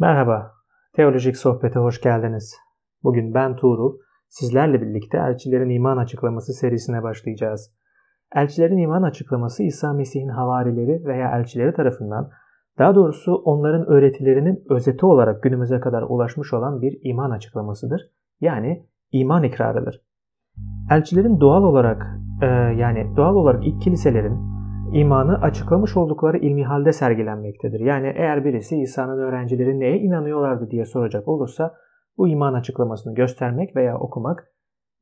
Merhaba, Teolojik Sohbet'e hoş geldiniz. Bugün ben Tuğrul, sizlerle birlikte Elçilerin İman Açıklaması serisine başlayacağız. Elçilerin İman Açıklaması İsa Mesih'in havarileri veya elçileri tarafından, daha doğrusu onların öğretilerinin özeti olarak günümüze kadar ulaşmış olan bir iman açıklamasıdır. Yani iman ikrarıdır. Elçilerin doğal olarak e, yani doğal olarak ilk kiliselerin imanı açıklamış oldukları ilmi halde sergilenmektedir. Yani eğer birisi İsa'nın öğrencileri neye inanıyorlardı diye soracak olursa bu iman açıklamasını göstermek veya okumak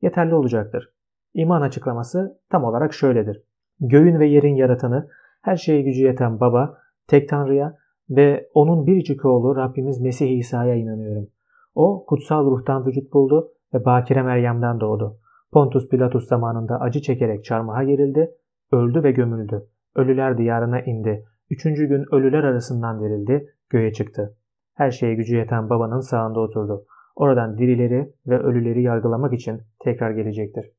yeterli olacaktır. İman açıklaması tam olarak şöyledir. Göğün ve yerin yaratanı, her şeye gücü yeten baba, tek tanrıya ve onun biricik oğlu Rabbimiz Mesih İsa'ya inanıyorum. O kutsal ruhtan vücut buldu ve Bakire Meryem'den doğdu. Pontus Pilatus zamanında acı çekerek çarmıha gerildi, öldü ve gömüldü. Ölüler diyarına indi. Üçüncü gün ölüler arasından dirildi, göğe çıktı. Her şeye gücü yeten babanın sağında oturdu. Oradan dirileri ve ölüleri yargılamak için tekrar gelecektir.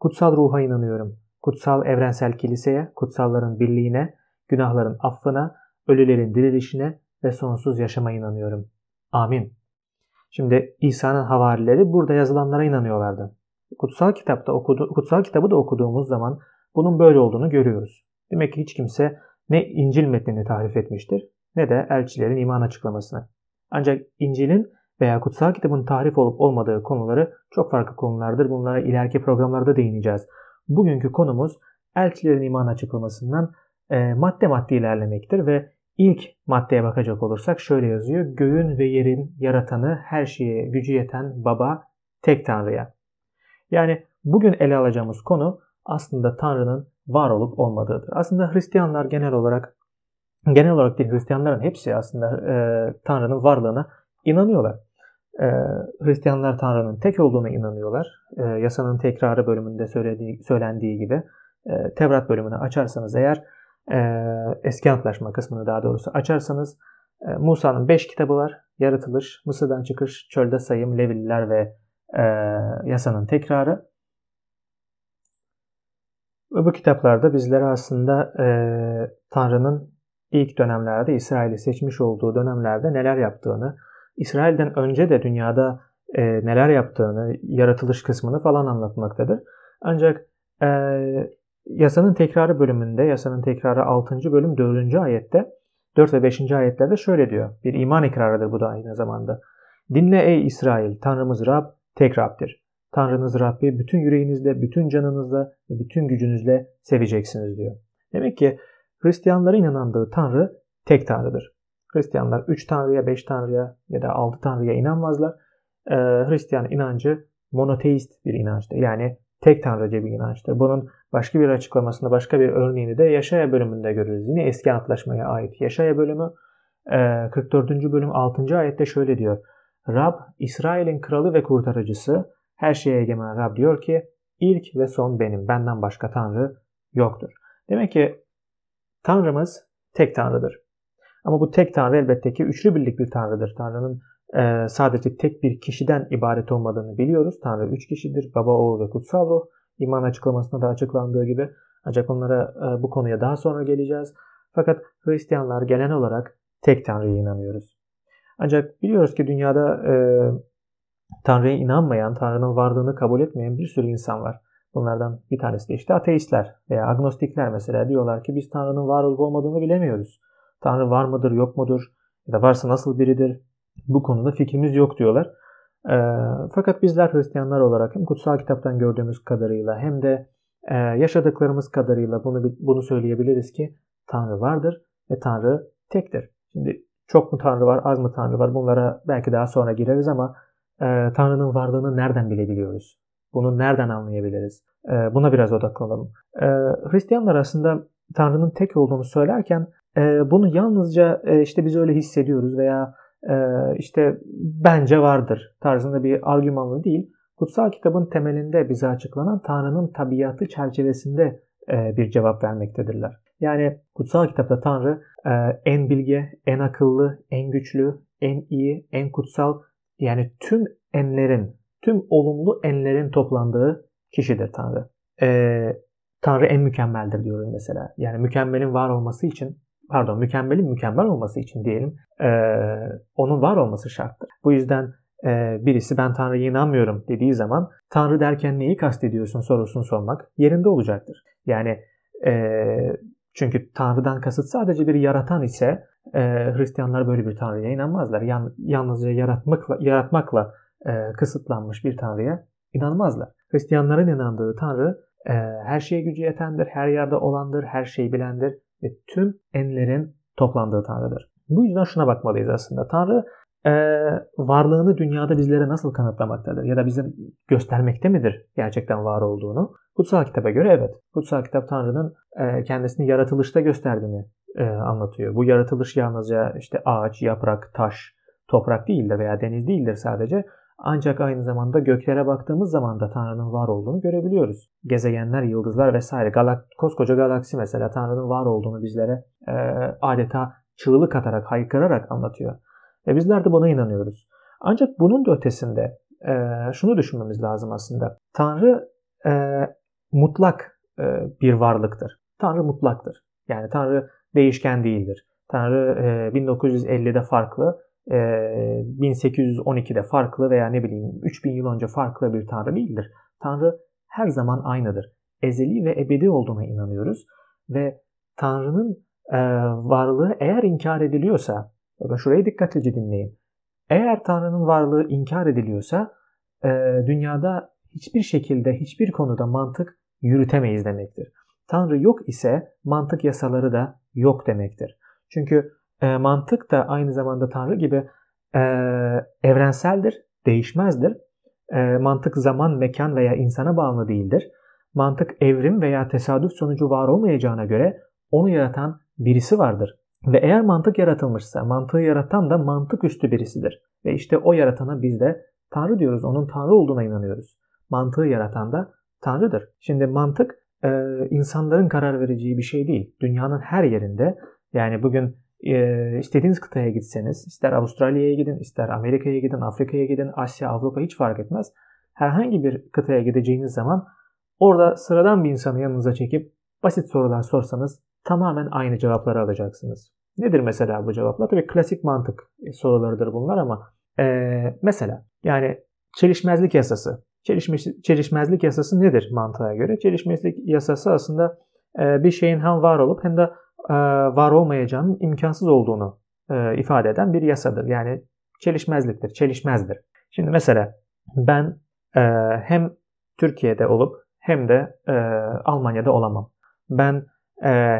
Kutsal ruha inanıyorum. Kutsal evrensel kiliseye, kutsalların birliğine, günahların affına, ölülerin dirilişine ve sonsuz yaşama inanıyorum. Amin. Şimdi İsa'nın havarileri burada yazılanlara inanıyorlardı. Kutsal kitapta okudu, kutsal kitabı da okuduğumuz zaman bunun böyle olduğunu görüyoruz. Demek ki hiç kimse ne İncil metnini tahrif etmiştir ne de elçilerin iman açıklamasını. Ancak İncil'in veya kutsal kitabın tahrif olup olmadığı konuları çok farklı konulardır. Bunlara ileriki programlarda değineceğiz. Bugünkü konumuz elçilerin iman açıklamasından e, madde madde ilerlemektir ve ilk maddeye bakacak olursak şöyle yazıyor. Göğün ve yerin yaratanı her şeye gücü yeten baba tek tanrıya. Yani bugün ele alacağımız konu aslında Tanrı'nın var olup olmadığıdır. Aslında Hristiyanlar genel olarak genel olarak değil Hristiyanların hepsi aslında e, Tanrı'nın varlığına inanıyorlar. E, Hristiyanlar Tanrı'nın tek olduğuna inanıyorlar. E, yasanın tekrarı bölümünde söylediği, söylendiği gibi e, Tevrat bölümünü açarsanız eğer e, eski antlaşma kısmını daha doğrusu açarsanız e, Musa'nın 5 kitabı var. Yaratılış, Mısır'dan çıkış, çölde sayım, Levililer ve e, yasanın tekrarı. Bu kitaplarda bizlere aslında e, Tanrı'nın ilk dönemlerde İsrail'i seçmiş olduğu dönemlerde neler yaptığını, İsrail'den önce de dünyada e, neler yaptığını, yaratılış kısmını falan anlatmaktadır. Ancak e, yasanın tekrarı bölümünde, yasanın tekrarı 6. bölüm 4. ayette, 4 ve 5. ayetlerde şöyle diyor. Bir iman ikrarıdır bu da aynı zamanda. Dinle ey İsrail, Tanrımız Rab, tek Rab'dir. Tanrınız Rabbi bütün yüreğinizle, bütün canınızla ve bütün gücünüzle seveceksiniz diyor. Demek ki Hristiyanların inandığı Tanrı tek Tanrı'dır. Hristiyanlar 3 Tanrı'ya, 5 Tanrı'ya ya da 6 Tanrı'ya inanmazlar. Ee, Hristiyan inancı monoteist bir inançtır. Yani tek tanrıcı bir inançtır. Bunun başka bir açıklamasında, başka bir örneğini de Yaşaya bölümünde görürüz. Yine eski antlaşmaya ait Yaşaya bölümü 44. E, bölüm 6. ayette şöyle diyor. Rab, İsrail'in kralı ve kurtarıcısı, her şeye egemen Rab diyor ki ilk ve son benim. Benden başka Tanrı yoktur. Demek ki Tanrımız tek Tanrı'dır. Ama bu tek Tanrı elbette ki üçlü birlik bir Tanrı'dır. Tanrı'nın e, sadece tek bir kişiden ibaret olmadığını biliyoruz. Tanrı üç kişidir. Baba, oğul ve kutsal ruh. İman açıklamasında da açıklandığı gibi. Ancak onlara e, bu konuya daha sonra geleceğiz. Fakat Hristiyanlar gelen olarak tek Tanrı'ya inanıyoruz. Ancak biliyoruz ki dünyada e, Tanrı'ya inanmayan, Tanrı'nın varlığını kabul etmeyen bir sürü insan var. Bunlardan bir tanesi de işte ateistler veya agnostikler mesela diyorlar ki biz Tanrı'nın var olup olmadığını bilemiyoruz. Tanrı var mıdır, yok mudur ya da varsa nasıl biridir? Bu konuda fikrimiz yok diyorlar. E, fakat bizler Hristiyanlar olarak hem kutsal kitaptan gördüğümüz kadarıyla hem de e, yaşadıklarımız kadarıyla bunu bunu söyleyebiliriz ki Tanrı vardır ve Tanrı tektir. Şimdi çok mu Tanrı var, az mı Tanrı var bunlara belki daha sonra gireriz ama e, Tanrı'nın varlığını nereden bilebiliyoruz? Bunu nereden anlayabiliriz? E, buna biraz odaklanalım. E, Hristiyanlar aslında Tanrı'nın tek olduğunu söylerken e, bunu yalnızca e, işte biz öyle hissediyoruz veya e, işte bence vardır tarzında bir argümanlı değil. Kutsal kitabın temelinde bize açıklanan Tanrı'nın tabiatı çerçevesinde e, bir cevap vermektedirler. Yani kutsal kitapta Tanrı e, en bilge, en akıllı, en güçlü, en iyi, en kutsal yani tüm enlerin, tüm olumlu enlerin toplandığı kişidir Tanrı. Ee, Tanrı en mükemmeldir diyorum mesela. Yani mükemmelin var olması için pardon mükemmelin mükemmel olması için diyelim e, onun var olması şarttır. Bu yüzden e, birisi ben Tanrı'ya inanmıyorum dediği zaman Tanrı derken neyi kastediyorsun sorusunu sormak yerinde olacaktır. Yani e, çünkü Tanrı'dan kasıt sadece bir yaratan ise e, Hristiyanlar böyle bir Tanrı'ya inanmazlar. Yan, yalnızca yaratmakla, yaratmakla e, kısıtlanmış bir Tanrı'ya inanmazlar. Hristiyanların inandığı Tanrı e, her şeye gücü yetendir, her yerde olandır, her şeyi bilendir ve tüm enlerin toplandığı Tanrı'dır. Bu yüzden şuna bakmalıyız aslında. Tanrı e, varlığını dünyada bizlere nasıl kanıtlamaktadır? Ya da bize göstermekte midir gerçekten var olduğunu? Kutsal kitaba göre evet. Kutsal kitap Tanrı'nın e, kendisini yaratılışta gösterdiğini e, anlatıyor. Bu yaratılış yalnızca işte ağaç, yaprak, taş, toprak değildir veya deniz değildir sadece. Ancak aynı zamanda göklere baktığımız zaman da Tanrı'nın var olduğunu görebiliyoruz. Gezegenler, yıldızlar vesaire. Galak, koskoca galaksi mesela Tanrı'nın var olduğunu bizlere e, adeta çığlık atarak, haykırarak anlatıyor. Ve bizler de buna inanıyoruz. Ancak bunun da ötesinde e, şunu düşünmemiz lazım aslında. Tanrı e, mutlak e, bir varlıktır. Tanrı mutlaktır. Yani Tanrı değişken değildir. Tanrı e, 1950'de farklı, e, 1812'de farklı veya ne bileyim 3000 yıl önce farklı bir Tanrı değildir. Tanrı her zaman aynıdır. Ezeli ve ebedi olduğuna inanıyoruz ve Tanrı'nın e, varlığı eğer inkar ediliyorsa, bakın şurayı dikkatlice dinleyin. Eğer Tanrı'nın varlığı inkar ediliyorsa e, dünyada hiçbir şekilde hiçbir konuda mantık yürütemeyiz demektir. Tanrı yok ise mantık yasaları da yok demektir. Çünkü e, mantık da aynı zamanda Tanrı gibi e, evrenseldir, değişmezdir. E, mantık zaman, mekan veya insana bağımlı değildir. Mantık evrim veya tesadüf sonucu var olmayacağına göre onu yaratan birisi vardır. Ve eğer mantık yaratılmışsa mantığı yaratan da mantık üstü birisidir. Ve işte o yaratana biz de Tanrı diyoruz. Onun Tanrı olduğuna inanıyoruz. Mantığı yaratan da Tanrı'dır. Şimdi mantık e, insanların karar vereceği bir şey değil. Dünyanın her yerinde yani bugün e, istediğiniz kıtaya gitseniz ister Avustralya'ya gidin, ister Amerika'ya gidin, Afrika'ya gidin, Asya, Avrupa hiç fark etmez. Herhangi bir kıtaya gideceğiniz zaman orada sıradan bir insanı yanınıza çekip basit sorular sorsanız tamamen aynı cevapları alacaksınız. Nedir mesela bu cevaplar? Tabii klasik mantık sorularıdır bunlar ama e, mesela yani çelişmezlik yasası. Çelişmezlik yasası nedir mantığa göre? Çelişmezlik yasası aslında e, bir şeyin hem var olup hem de e, var olmayacağının imkansız olduğunu e, ifade eden bir yasadır. Yani çelişmezliktir, çelişmezdir. Şimdi mesela ben e, hem Türkiye'de olup hem de Almanya'da olamam. Ben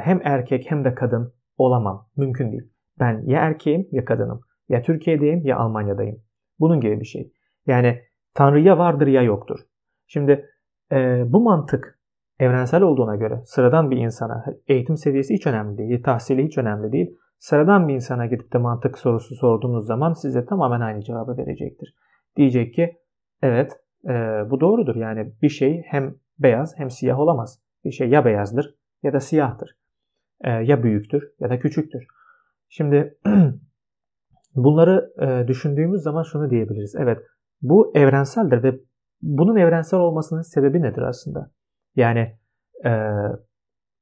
hem erkek hem de kadın olamam. Mümkün değil. Ben ya erkeğim ya kadınım. Ya Türkiye'deyim ya Almanya'dayım. Bunun gibi bir şey. Yani Tanrı ya vardır ya yoktur. Şimdi bu mantık evrensel olduğuna göre sıradan bir insana eğitim seviyesi hiç önemli değil, tahsili hiç önemli değil. Sıradan bir insana gidip de mantık sorusu sorduğunuz zaman size tamamen aynı cevabı verecektir. Diyecek ki evet e, bu doğrudur. Yani bir şey hem beyaz hem siyah olamaz. Bir şey ya beyazdır ya da siyahtır. E, ya büyüktür ya da küçüktür. Şimdi bunları e, düşündüğümüz zaman şunu diyebiliriz. Evet bu evrenseldir ve bunun evrensel olmasının sebebi nedir aslında? Yani e,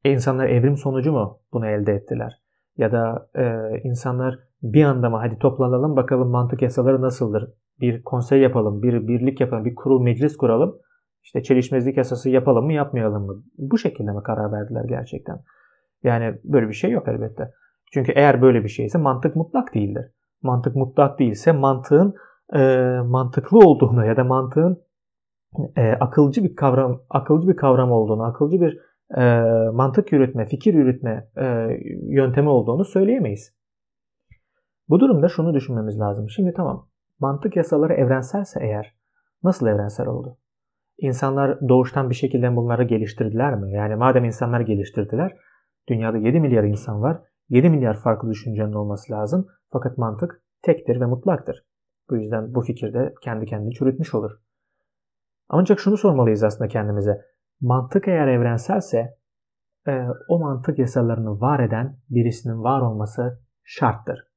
insanlar evrim sonucu mu bunu elde ettiler? Ya da e, insanlar bir anda mı hadi toplanalım bakalım mantık yasaları nasıldır? Bir konsey yapalım, bir birlik yapalım, bir kurul meclis kuralım. İşte çelişmezlik yasası yapalım mı yapmayalım mı? Bu şekilde mi karar verdiler gerçekten? Yani böyle bir şey yok elbette. Çünkü eğer böyle bir şeyse mantık mutlak değildir. Mantık mutlak değilse mantığın e, mantıklı olduğunu ya da mantığın e, akılcı bir kavram akılcı bir kavram olduğunu, akılcı bir e, mantık yürütme, fikir yürütme e, yöntemi olduğunu söyleyemeyiz. Bu durumda şunu düşünmemiz lazım. Şimdi tamam, mantık yasaları evrenselse eğer nasıl evrensel oldu? İnsanlar doğuştan bir şekilde bunları geliştirdiler mi? Yani madem insanlar geliştirdiler, dünyada 7 milyar insan var, 7 milyar farklı düşüncenin olması lazım. Fakat mantık tektir ve mutlaktır. Bu yüzden bu fikir de kendi kendini çürütmüş olur. Ancak şunu sormalıyız aslında kendimize. Mantık eğer evrenselse e, o mantık yasalarını var eden birisinin var olması şarttır.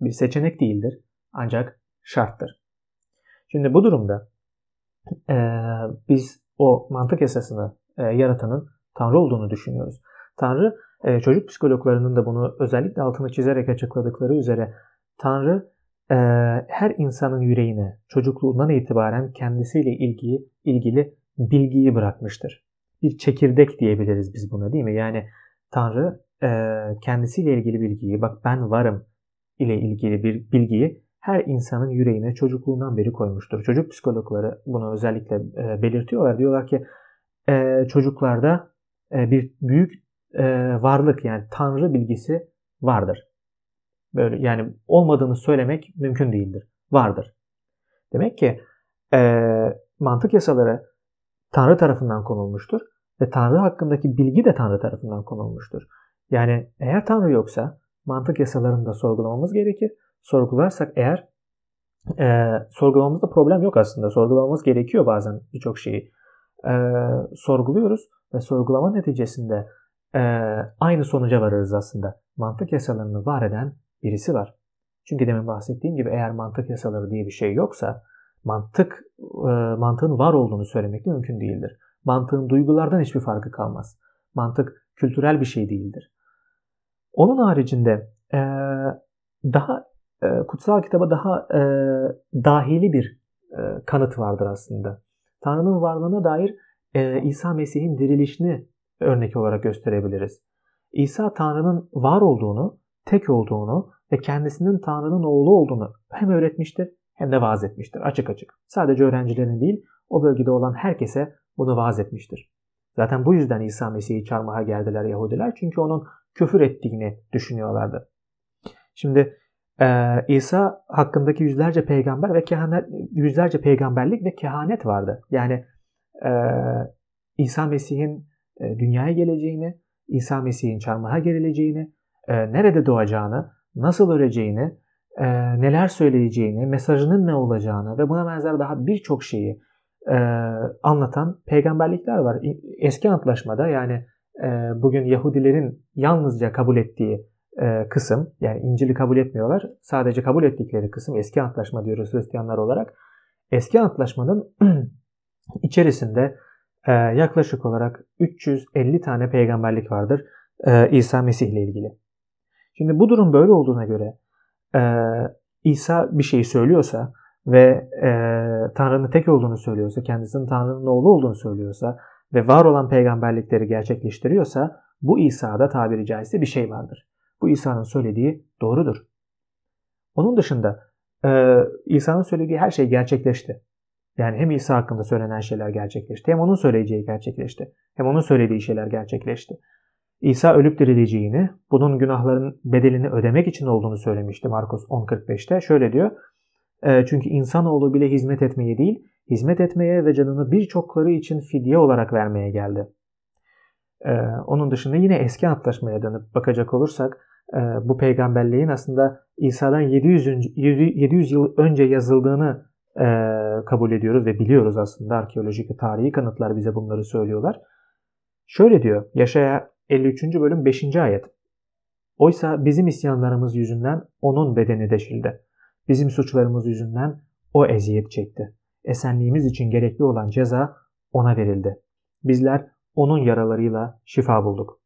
Bir seçenek değildir ancak şarttır. Şimdi bu durumda e, biz o mantık yasasını e, yaratanın Tanrı olduğunu düşünüyoruz. Tanrı e, çocuk psikologlarının da bunu özellikle altını çizerek açıkladıkları üzere Tanrı e, her insanın yüreğine çocukluğundan itibaren kendisiyle ilgili, ilgili bilgiyi bırakmıştır. Bir çekirdek diyebiliriz biz buna değil mi? Yani Tanrı e, kendisiyle ilgili bilgiyi, bak ben varım ile ilgili bir bilgiyi her insanın yüreğine çocukluğundan beri koymuştur. Çocuk psikologları bunu özellikle e, belirtiyorlar. Diyorlar ki e, çocuklarda e, bir büyük e, varlık yani Tanrı bilgisi vardır. Böyle yani olmadığını söylemek mümkün değildir. Vardır. Demek ki e, mantık yasaları Tanrı tarafından konulmuştur ve Tanrı hakkındaki bilgi de Tanrı tarafından konulmuştur. Yani eğer Tanrı yoksa mantık yasalarını da sorgulamamız gerekir. Sorgularsak eğer e, sorgulamamızda problem yok aslında. Sorgulamamız gerekiyor bazen birçok şeyi. E, sorguluyoruz ve sorgulama neticesinde e, aynı sonuca varırız aslında. Mantık yasalarını var eden birisi var. Çünkü demin bahsettiğim gibi eğer mantık yasaları diye bir şey yoksa mantık e, mantığın var olduğunu söylemek de mümkün değildir. Mantığın duygulardan hiçbir farkı kalmaz. Mantık kültürel bir şey değildir. Onun haricinde e, daha e, kutsal kitaba daha e, dahili bir kanıt vardır aslında. Tanrı'nın varlığına dair İsa Mesih'in dirilişini örnek olarak gösterebiliriz. İsa Tanrı'nın var olduğunu, tek olduğunu ve kendisinin Tanrı'nın oğlu olduğunu hem öğretmiştir hem de vaaz etmiştir açık açık. Sadece öğrencilerin değil, o bölgede olan herkese bunu vaaz etmiştir. Zaten bu yüzden İsa Mesih'i çarmıha geldiler Yahudiler. Çünkü onun küfür ettiğini düşünüyorlardı. Şimdi e, İsa hakkındaki yüzlerce peygamber ve kehanet, yüzlerce peygamberlik ve kehanet vardı. Yani e, İsa Mesih'in e, dünyaya geleceğini, İsa Mesih'in çarmıha gerileceğini, e, nerede doğacağını, nasıl öleceğini, e, neler söyleyeceğini, mesajının ne olacağını ve buna benzer daha birçok şeyi e, anlatan peygamberlikler var. Eski antlaşmada yani e, bugün Yahudilerin yalnızca kabul ettiği e, kısım yani İncil'i kabul etmiyorlar. Sadece kabul ettikleri kısım eski antlaşma diyoruz Hristiyanlar olarak. Eski antlaşmanın içerisinde e, yaklaşık olarak 350 tane peygamberlik vardır e, İsa Mesih ile ilgili. Şimdi bu durum böyle olduğuna göre e, İsa bir şey söylüyorsa ve e, Tanrı'nın tek olduğunu söylüyorsa, kendisinin Tanrı'nın oğlu olduğunu söylüyorsa ve var olan peygamberlikleri gerçekleştiriyorsa bu İsa'da tabiri caizse bir şey vardır. Bu İsa'nın söylediği doğrudur. Onun dışında e, İsa'nın söylediği her şey gerçekleşti. Yani hem İsa hakkında söylenen şeyler gerçekleşti, hem onun söyleyeceği gerçekleşti, hem onun söylediği şeyler gerçekleşti. İsa ölüp dirileceğini, bunun günahların bedelini ödemek için olduğunu söylemişti Markus 10.45'te. Şöyle diyor, e, çünkü insanoğlu bile hizmet etmeye değil, hizmet etmeye ve canını birçokları için fidye olarak vermeye geldi. E, onun dışında yine eski antlaşmaya dönüp bakacak olursak, e, bu peygamberliğin aslında İsa'dan 700, 700 yıl önce yazıldığını kabul ediyoruz ve biliyoruz aslında arkeolojik ve tarihi kanıtlar bize bunları söylüyorlar. Şöyle diyor Yaşaya 53. bölüm 5. ayet. Oysa bizim isyanlarımız yüzünden onun bedeni deşildi. Bizim suçlarımız yüzünden o eziyet çekti. Esenliğimiz için gerekli olan ceza ona verildi. Bizler onun yaralarıyla şifa bulduk.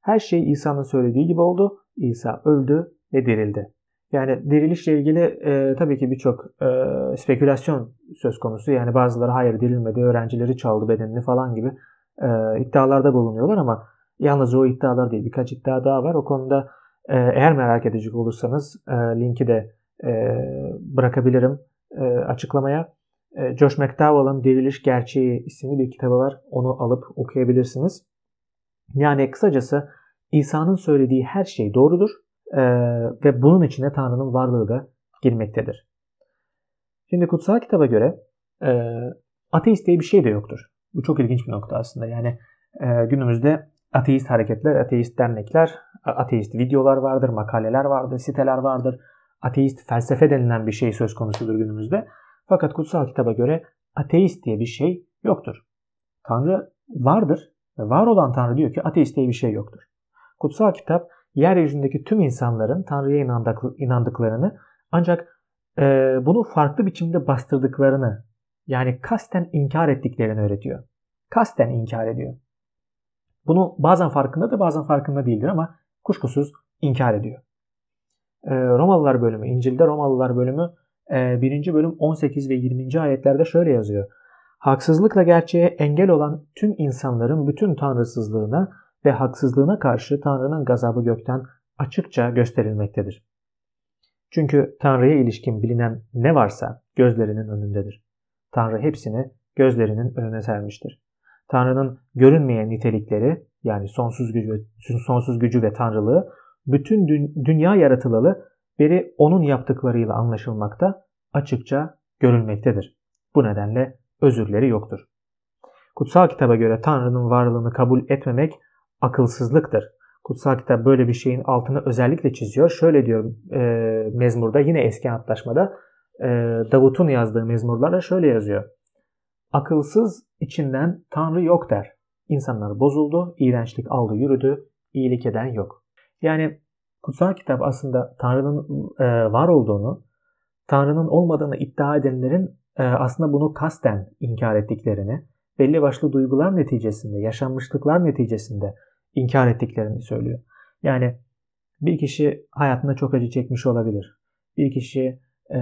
Her şey İsa'nın söylediği gibi oldu. İsa öldü ve dirildi. Yani dirilişle ilgili e, tabii ki birçok e, spekülasyon söz konusu. Yani bazıları hayır dirilmedi, öğrencileri çaldı bedenini falan gibi e, iddialarda bulunuyorlar ama yalnızca o iddialar değil birkaç iddia daha var. O konuda e, eğer merak edecek olursanız e, linki de e, bırakabilirim açıklamaya. Josh McDowell'ın Diriliş Gerçeği isimli bir kitabı var. Onu alıp okuyabilirsiniz. Yani kısacası İsa'nın söylediği her şey doğrudur ve bunun içine Tanrı'nın varlığı da girmektedir. Şimdi kutsal kitaba göre e, ateist diye bir şey de yoktur. Bu çok ilginç bir nokta aslında. Yani günümüzde ateist hareketler, ateist dernekler, ateist videolar vardır, makaleler vardır, siteler vardır. Ateist felsefe denilen bir şey söz konusudur günümüzde. Fakat kutsal kitaba göre ateist diye bir şey yoktur. Tanrı vardır ve var olan Tanrı diyor ki ateist diye bir şey yoktur. Kutsal kitap yeryüzündeki tüm insanların Tanrı'ya inandıklarını ancak e, bunu farklı biçimde bastırdıklarını yani kasten inkar ettiklerini öğretiyor. Kasten inkar ediyor. Bunu bazen farkında da bazen farkında değildir ama kuşkusuz inkar ediyor. Ee, Romalılar bölümü, İncil'de Romalılar bölümü 1. E, bölüm 18 ve 20. ayetlerde şöyle yazıyor. Haksızlıkla gerçeğe engel olan tüm insanların bütün tanrısızlığına ve haksızlığına karşı Tanrı'nın gazabı gökten açıkça gösterilmektedir. Çünkü Tanrı'ya ilişkin bilinen ne varsa gözlerinin önündedir. Tanrı hepsini gözlerinin önüne sermiştir. Tanrı'nın görünmeyen nitelikleri yani sonsuz gücü, sonsuz gücü ve tanrılığı bütün dü- dünya yaratılalı beri onun yaptıklarıyla anlaşılmakta, açıkça görülmektedir. Bu nedenle özürleri yoktur. Kutsal kitaba göre Tanrı'nın varlığını kabul etmemek akılsızlıktır. Kutsal kitap böyle bir şeyin altını özellikle çiziyor. Şöyle diyor e, mezmurda yine eski antlaşmada e, Davut'un yazdığı mezmurlarda şöyle yazıyor. Akılsız içinden Tanrı yok der. İnsanlar bozuldu, iğrençlik aldı yürüdü, iyilik eden yok. Yani kutsal kitap aslında Tanrı'nın e, var olduğunu, Tanrı'nın olmadığını iddia edenlerin e, aslında bunu kasten inkar ettiklerini, belli başlı duygular neticesinde, yaşanmışlıklar neticesinde inkar ettiklerini söylüyor. Yani bir kişi hayatında çok acı çekmiş olabilir. Bir kişi e,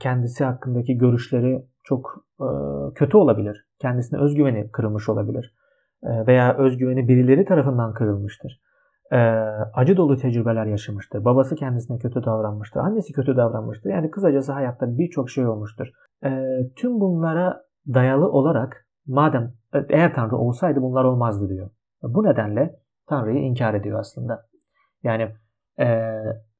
kendisi hakkındaki görüşleri çok e, kötü olabilir. Kendisine özgüveni kırılmış olabilir. E, veya özgüveni birileri tarafından kırılmıştır. E, acı dolu tecrübeler yaşamıştır. Babası kendisine kötü davranmıştır. Annesi kötü davranmıştır. Yani kısacası hayatta birçok şey olmuştur. Tüm bunlara dayalı olarak madem eğer Tanrı olsaydı bunlar olmazdı diyor. Bu nedenle Tanrı'yı inkar ediyor aslında. Yani e,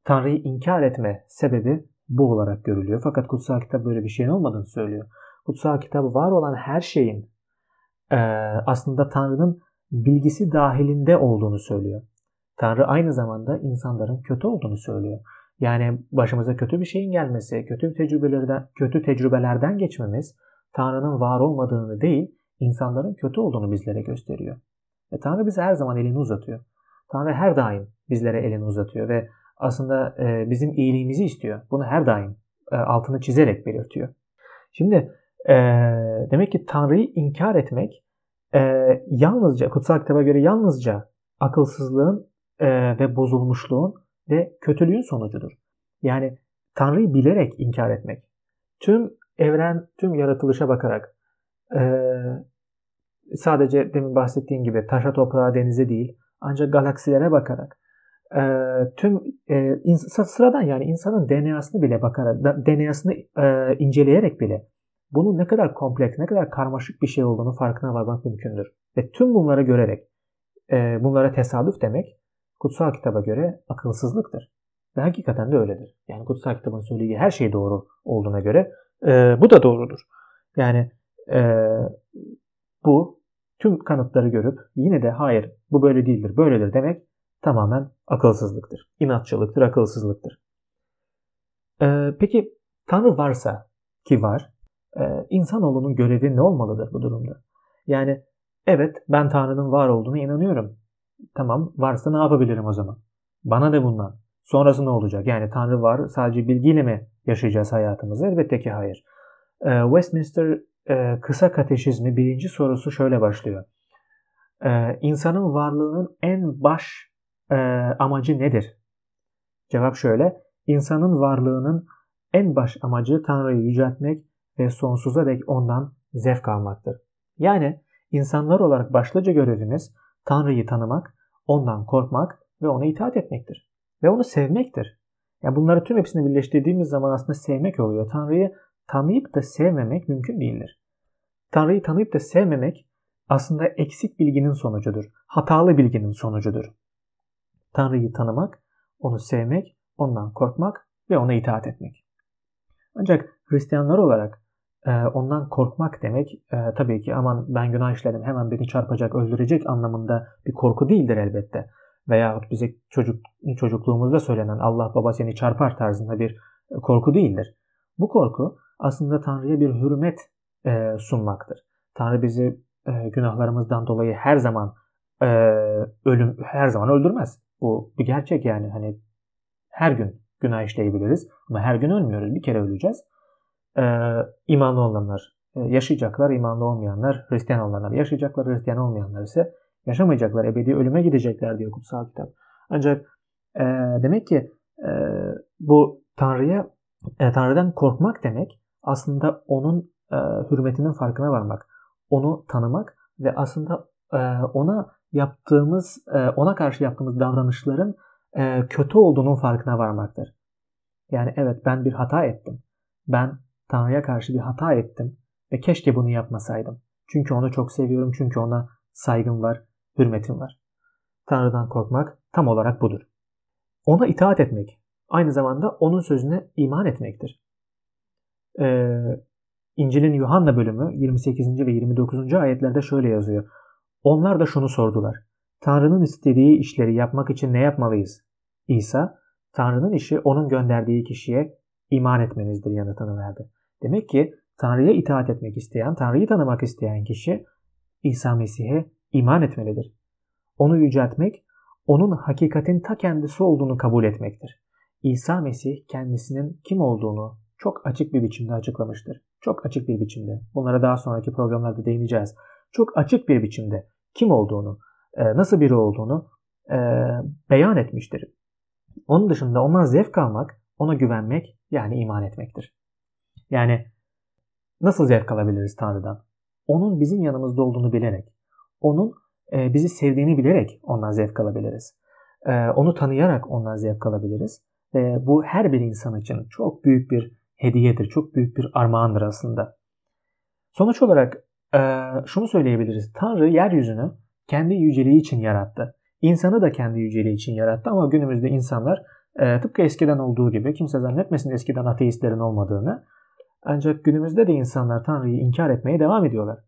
Tanrı'yı inkar etme sebebi bu olarak görülüyor. Fakat kutsal kitap böyle bir şeyin olmadığını söylüyor. Kutsal kitap var olan her şeyin e, aslında Tanrı'nın bilgisi dahilinde olduğunu söylüyor. Tanrı aynı zamanda insanların kötü olduğunu söylüyor. Yani başımıza kötü bir şeyin gelmesi, kötü tecrübelerden, kötü tecrübelerden geçmemiz Tanrı'nın var olmadığını değil, insanların kötü olduğunu bizlere gösteriyor. Ve Tanrı bize her zaman elini uzatıyor. Tanrı her daim bizlere elini uzatıyor ve aslında e, bizim iyiliğimizi istiyor. Bunu her daim e, altını çizerek belirtiyor. Şimdi e, demek ki Tanrı'yı inkar etmek e, yalnızca kutsal kitaba göre yalnızca akılsızlığın e, ve bozulmuşluğun ve kötülüğün sonucudur. Yani Tanrı'yı bilerek inkar etmek. Tüm evren, tüm yaratılışa bakarak e, sadece demin bahsettiğim gibi taşa toprağa denize değil ancak galaksilere bakarak e, tüm e, sıradan yani insanın DNA'sını bile bakarak DNA'sını e, inceleyerek bile bunun ne kadar kompleks, ne kadar karmaşık bir şey olduğunu farkına varmak mümkündür. Ve tüm bunları görerek e, bunlara tesadüf demek kutsal kitaba göre akılsızlıktır. Ve hakikaten de öyledir. Yani kutsal kitabın söylediği her şey doğru olduğuna göre e, bu da doğrudur. Yani e, bu tüm kanıtları görüp yine de hayır bu böyle değildir, böyledir demek tamamen akılsızlıktır. İnatçılıktır, akılsızlıktır. Ee, peki Tanrı varsa ki var, e, insanoğlunun görevi ne olmalıdır bu durumda? Yani evet ben Tanrı'nın var olduğuna inanıyorum. Tamam varsa ne yapabilirim o zaman? Bana da bundan. Sonrası ne olacak? Yani Tanrı var sadece bilgiyle mi yaşayacağız hayatımızı? Elbette ki hayır. Ee, Westminster e, kısa kateşizmi birinci sorusu şöyle başlıyor. Ee, insanın varlığının en baş e, amacı nedir? Cevap şöyle. İnsanın varlığının en baş amacı Tanrı'yı yüceltmek ve sonsuza dek ondan zevk almaktır. Yani insanlar olarak başlıca görevimiz Tanrı'yı tanımak, ondan korkmak ve ona itaat etmektir. Ve onu sevmektir. Yani bunları tüm hepsini birleştirdiğimiz zaman aslında sevmek oluyor. Tanrı'yı tanıyıp da sevmemek mümkün değildir. Tanrı'yı tanıyıp da sevmemek aslında eksik bilginin sonucudur. Hatalı bilginin sonucudur. Tanrı'yı tanımak, onu sevmek, ondan korkmak ve ona itaat etmek. Ancak Hristiyanlar olarak e, ondan korkmak demek e, tabii ki aman ben günah işledim hemen beni çarpacak, öldürecek anlamında bir korku değildir elbette. Veyahut bize çocuk, çocukluğumuzda söylenen Allah baba seni çarpar tarzında bir korku değildir. Bu korku aslında Tanrı'ya bir hürmet e, sunmaktır. Tanrı bizi e, günahlarımızdan dolayı her zaman e, ölüm her zaman öldürmez. Bu bir gerçek yani hani her gün günah işleyebiliriz ama her gün ölmüyoruz. Bir kere öleceğiz. Ee, imanlı olanlar e, yaşayacaklar, imanlı olmayanlar Hristiyan olanlar yaşayacaklar, Hristiyan olmayanlar ise Yaşamayacaklar. Ebedi ölüme gidecekler diyor kutsal kitap. Ancak e, demek ki e, bu Tanrı'ya e, Tanrı'dan korkmak demek aslında onun e, hürmetinin farkına varmak. Onu tanımak ve aslında e, ona yaptığımız, e, ona karşı yaptığımız davranışların e, kötü olduğunun farkına varmaktır. Yani evet ben bir hata ettim. Ben Tanrı'ya karşı bir hata ettim ve keşke bunu yapmasaydım. Çünkü onu çok seviyorum, çünkü ona saygım var, hürmetim var. Tanrı'dan korkmak tam olarak budur. Ona itaat etmek aynı zamanda onun sözüne iman etmektir. Ee, İncil'in Yuhanna bölümü 28. ve 29. ayetlerde şöyle yazıyor. Onlar da şunu sordular. Tanrı'nın istediği işleri yapmak için ne yapmalıyız? İsa, Tanrı'nın işi onun gönderdiği kişiye iman etmenizdir yanıtını verdi. Demek ki Tanrı'ya itaat etmek isteyen, Tanrı'yı tanımak isteyen kişi İsa Mesih'e iman etmelidir. Onu yüceltmek, onun hakikatin ta kendisi olduğunu kabul etmektir. İsa Mesih kendisinin kim olduğunu çok açık bir biçimde açıklamıştır. Çok açık bir biçimde. Bunlara daha sonraki programlarda değineceğiz. Çok açık bir biçimde kim olduğunu, e, nasıl biri olduğunu e, beyan etmiştir. Onun dışında ondan zevk almak, ona güvenmek yani iman etmektir. Yani nasıl zevk alabiliriz Tanrı'dan? Onun bizim yanımızda olduğunu bilerek, onun e, bizi sevdiğini bilerek ondan zevk alabiliriz. Onu tanıyarak ondan zevk alabiliriz. Bu her bir insan için çok büyük bir hediyedir, çok büyük bir armağandır aslında. Sonuç olarak şunu söyleyebiliriz. Tanrı yeryüzünü kendi yüceliği için yarattı. İnsanı da kendi yüceliği için yarattı ama günümüzde insanlar e, tıpkı eskiden olduğu gibi kimse zannetmesin eskiden ateistlerin olmadığını. Ancak günümüzde de insanlar Tanrı'yı inkar etmeye devam ediyorlar.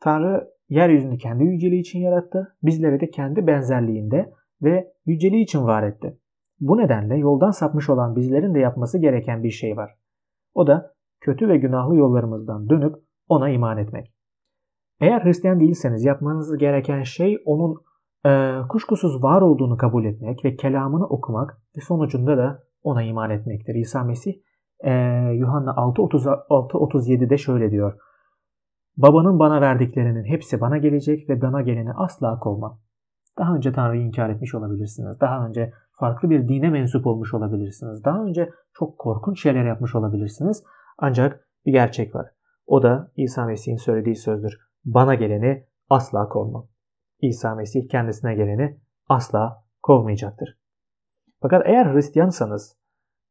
Tanrı yeryüzünü kendi yüceliği için yarattı. Bizleri de kendi benzerliğinde ve yüceliği için var etti. Bu nedenle yoldan sapmış olan bizlerin de yapması gereken bir şey var. O da kötü ve günahlı yollarımızdan dönüp ona iman etmek. Eğer Hristiyan değilseniz yapmanız gereken şey onun e, kuşkusuz var olduğunu kabul etmek ve kelamını okumak ve sonucunda da ona iman etmektir. İsa Mesih e, Yuhanna 6.36-37'de şöyle diyor. Babanın bana verdiklerinin hepsi bana gelecek ve bana geleni asla kovmam. Daha önce Tanrı'yı inkar etmiş olabilirsiniz. Daha önce farklı bir dine mensup olmuş olabilirsiniz. Daha önce çok korkunç şeyler yapmış olabilirsiniz. Ancak bir gerçek var. O da İsa Mesih'in söylediği sözdür. Bana geleni asla kovmam. İsa Mesih kendisine geleni asla kovmayacaktır. Fakat eğer Hristiyansanız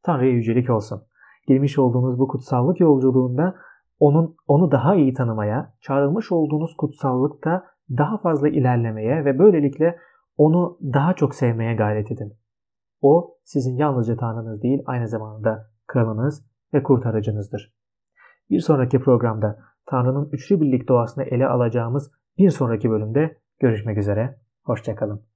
Tanrı'ya yücelik olsun. Girmiş olduğunuz bu kutsallık yolculuğunda onun onu daha iyi tanımaya, çağrılmış olduğunuz kutsallıkta daha fazla ilerlemeye ve böylelikle onu daha çok sevmeye gayret edin. O sizin yalnızca Tanrınız değil, aynı zamanda kralınız ve kurtarıcınızdır. Bir sonraki programda Tanrı'nın üçlü birlik doğasını ele alacağımız bir sonraki bölümde görüşmek üzere. Hoşçakalın.